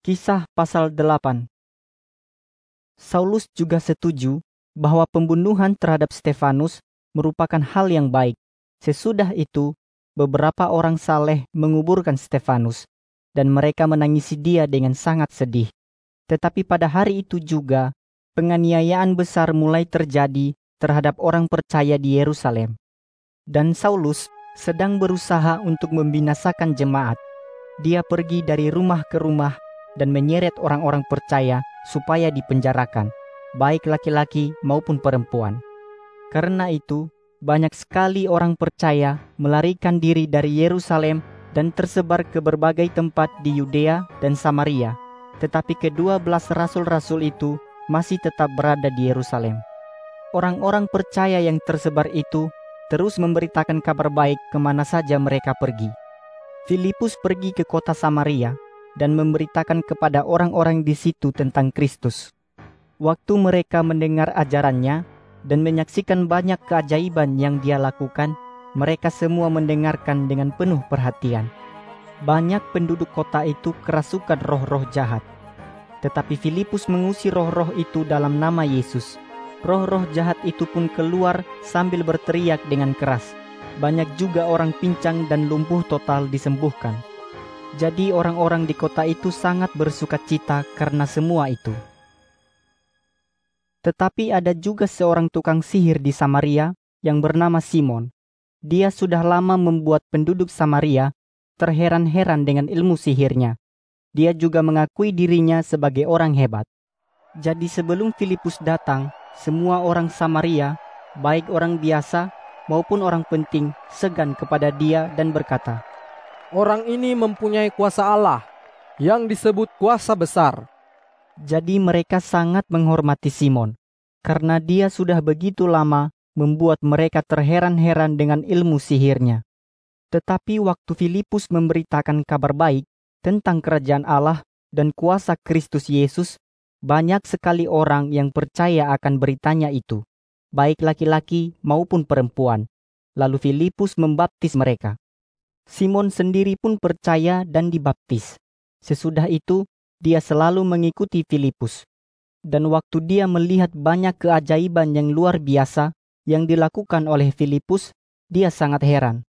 Kisah pasal 8 Saulus juga setuju bahwa pembunuhan terhadap Stefanus merupakan hal yang baik. Sesudah itu, beberapa orang saleh menguburkan Stefanus, dan mereka menangisi dia dengan sangat sedih. Tetapi pada hari itu juga, penganiayaan besar mulai terjadi terhadap orang percaya di Yerusalem. Dan Saulus sedang berusaha untuk membinasakan jemaat. Dia pergi dari rumah ke rumah dan menyeret orang-orang percaya supaya dipenjarakan, baik laki-laki maupun perempuan. Karena itu, banyak sekali orang percaya melarikan diri dari Yerusalem dan tersebar ke berbagai tempat di Yudea dan Samaria. Tetapi kedua belas rasul-rasul itu masih tetap berada di Yerusalem. Orang-orang percaya yang tersebar itu terus memberitakan kabar baik ke mana saja mereka pergi. Filipus pergi ke kota Samaria dan memberitakan kepada orang-orang di situ tentang Kristus. Waktu mereka mendengar ajarannya dan menyaksikan banyak keajaiban yang dia lakukan, mereka semua mendengarkan dengan penuh perhatian. Banyak penduduk kota itu kerasukan roh-roh jahat. Tetapi Filipus mengusir roh-roh itu dalam nama Yesus roh-roh jahat itu pun keluar sambil berteriak dengan keras. Banyak juga orang pincang dan lumpuh total disembuhkan. Jadi orang-orang di kota itu sangat bersuka cita karena semua itu. Tetapi ada juga seorang tukang sihir di Samaria yang bernama Simon. Dia sudah lama membuat penduduk Samaria terheran-heran dengan ilmu sihirnya. Dia juga mengakui dirinya sebagai orang hebat. Jadi sebelum Filipus datang, semua orang Samaria, baik orang biasa maupun orang penting, segan kepada dia dan berkata, Orang ini mempunyai kuasa Allah yang disebut kuasa besar. Jadi mereka sangat menghormati Simon, karena dia sudah begitu lama membuat mereka terheran-heran dengan ilmu sihirnya. Tetapi waktu Filipus memberitakan kabar baik tentang kerajaan Allah dan kuasa Kristus Yesus, banyak sekali orang yang percaya akan beritanya itu, baik laki-laki maupun perempuan. Lalu Filipus membaptis mereka. Simon sendiri pun percaya dan dibaptis. Sesudah itu, dia selalu mengikuti Filipus. Dan waktu dia melihat banyak keajaiban yang luar biasa yang dilakukan oleh Filipus, dia sangat heran.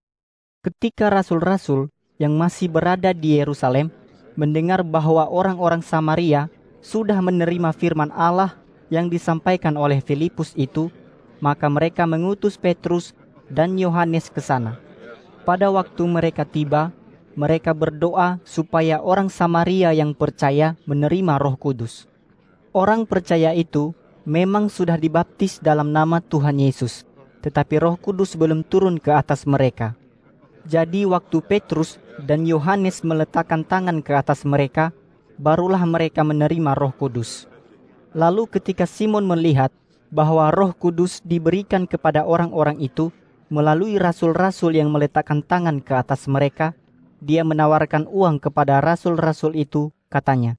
Ketika rasul-rasul yang masih berada di Yerusalem mendengar bahwa orang-orang Samaria sudah menerima firman Allah yang disampaikan oleh Filipus itu, maka mereka mengutus Petrus dan Yohanes ke sana. Pada waktu mereka tiba, mereka berdoa supaya orang Samaria yang percaya menerima Roh Kudus. Orang percaya itu memang sudah dibaptis dalam nama Tuhan Yesus, tetapi Roh Kudus belum turun ke atas mereka. Jadi, waktu Petrus dan Yohanes meletakkan tangan ke atas mereka, barulah mereka menerima Roh Kudus. Lalu, ketika Simon melihat bahwa Roh Kudus diberikan kepada orang-orang itu melalui rasul-rasul yang meletakkan tangan ke atas mereka, dia menawarkan uang kepada rasul-rasul itu, katanya,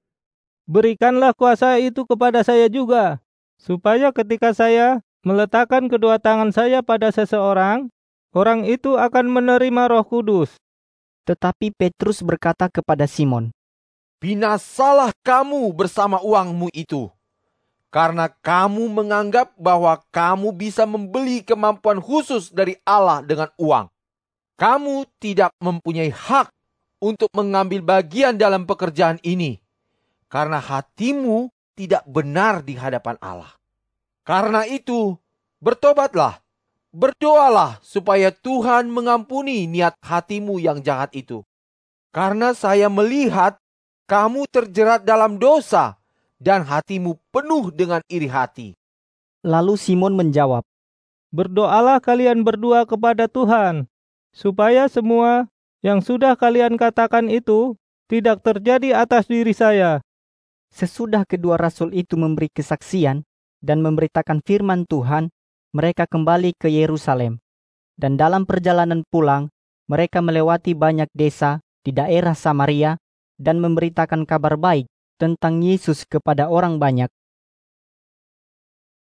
"Berikanlah kuasa itu kepada saya juga, supaya ketika saya meletakkan kedua tangan saya pada seseorang, orang itu akan menerima Roh Kudus." Tetapi Petrus berkata kepada Simon, binasalah kamu bersama uangmu itu. Karena kamu menganggap bahwa kamu bisa membeli kemampuan khusus dari Allah dengan uang. Kamu tidak mempunyai hak untuk mengambil bagian dalam pekerjaan ini. Karena hatimu tidak benar di hadapan Allah. Karena itu, bertobatlah, berdoalah supaya Tuhan mengampuni niat hatimu yang jahat itu. Karena saya melihat kamu terjerat dalam dosa dan hatimu penuh dengan iri hati. Lalu Simon menjawab, Berdoalah kalian berdua kepada Tuhan, supaya semua yang sudah kalian katakan itu tidak terjadi atas diri saya. Sesudah kedua rasul itu memberi kesaksian dan memberitakan firman Tuhan, mereka kembali ke Yerusalem. Dan dalam perjalanan pulang, mereka melewati banyak desa di daerah Samaria dan memberitakan kabar baik tentang Yesus kepada orang banyak.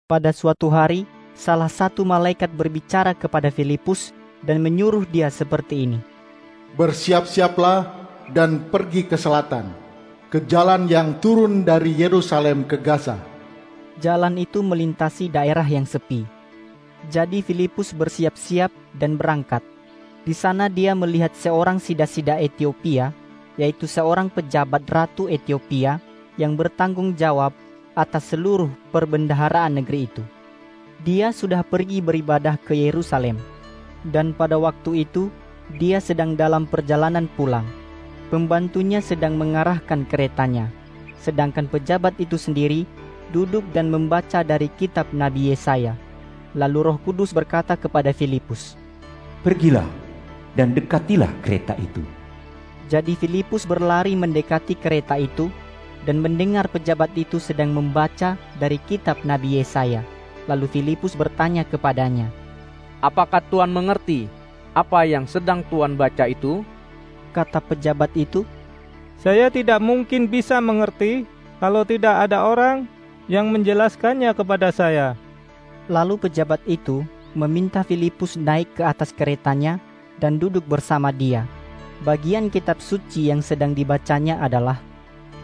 Pada suatu hari, salah satu malaikat berbicara kepada Filipus dan menyuruh dia seperti ini. Bersiap-siaplah dan pergi ke selatan, ke jalan yang turun dari Yerusalem ke Gaza. Jalan itu melintasi daerah yang sepi. Jadi Filipus bersiap-siap dan berangkat. Di sana dia melihat seorang sida-sida Ethiopia, yaitu seorang pejabat ratu Ethiopia yang bertanggung jawab atas seluruh perbendaharaan negeri itu. Dia sudah pergi beribadah ke Yerusalem, dan pada waktu itu dia sedang dalam perjalanan pulang. Pembantunya sedang mengarahkan keretanya, sedangkan pejabat itu sendiri duduk dan membaca dari kitab Nabi Yesaya. Lalu Roh Kudus berkata kepada Filipus, Pergilah dan dekatilah kereta itu. Jadi Filipus berlari mendekati kereta itu dan mendengar pejabat itu sedang membaca dari kitab Nabi Yesaya. Lalu Filipus bertanya kepadanya, Apakah Tuhan mengerti apa yang sedang Tuhan baca itu? Kata pejabat itu, Saya tidak mungkin bisa mengerti kalau tidak ada orang yang menjelaskannya kepada saya. Lalu pejabat itu meminta Filipus naik ke atas keretanya dan duduk bersama dia. Bagian kitab suci yang sedang dibacanya adalah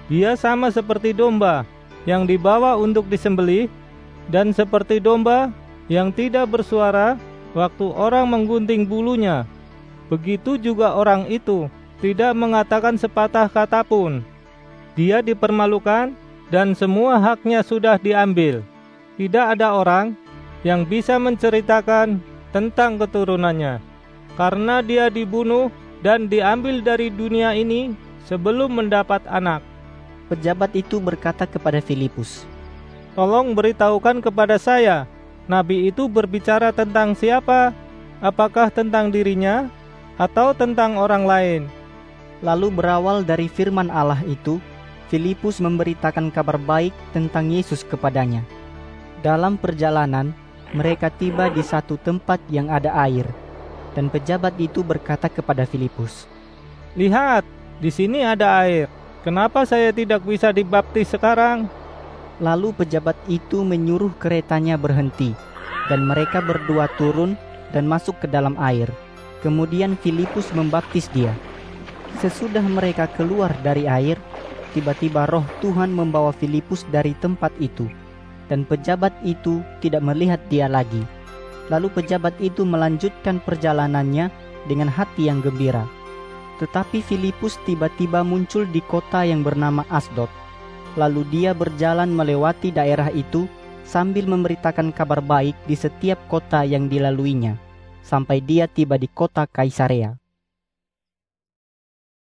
Dia sama seperti domba yang dibawa untuk disembelih dan seperti domba yang tidak bersuara waktu orang menggunting bulunya. Begitu juga orang itu tidak mengatakan sepatah kata pun. Dia dipermalukan dan semua haknya sudah diambil. Tidak ada orang yang bisa menceritakan tentang keturunannya karena dia dibunuh dan diambil dari dunia ini sebelum mendapat anak. Pejabat itu berkata kepada Filipus, Tolong beritahukan kepada saya, nabi itu berbicara tentang siapa? Apakah tentang dirinya atau tentang orang lain? Lalu berawal dari firman Allah itu, Filipus memberitakan kabar baik tentang Yesus kepadanya. Dalam perjalanan, mereka tiba di satu tempat yang ada air, dan pejabat itu berkata kepada Filipus, "Lihat, di sini ada air. Kenapa saya tidak bisa dibaptis sekarang?" Lalu pejabat itu menyuruh keretanya berhenti, dan mereka berdua turun dan masuk ke dalam air. Kemudian Filipus membaptis dia. Sesudah mereka keluar dari air, tiba-tiba roh Tuhan membawa Filipus dari tempat itu, dan pejabat itu tidak melihat dia lagi. Lalu pejabat itu melanjutkan perjalanannya dengan hati yang gembira. Tetapi Filipus tiba-tiba muncul di kota yang bernama Asdod. Lalu dia berjalan melewati daerah itu sambil memberitakan kabar baik di setiap kota yang dilaluinya, sampai dia tiba di kota Kaisarea.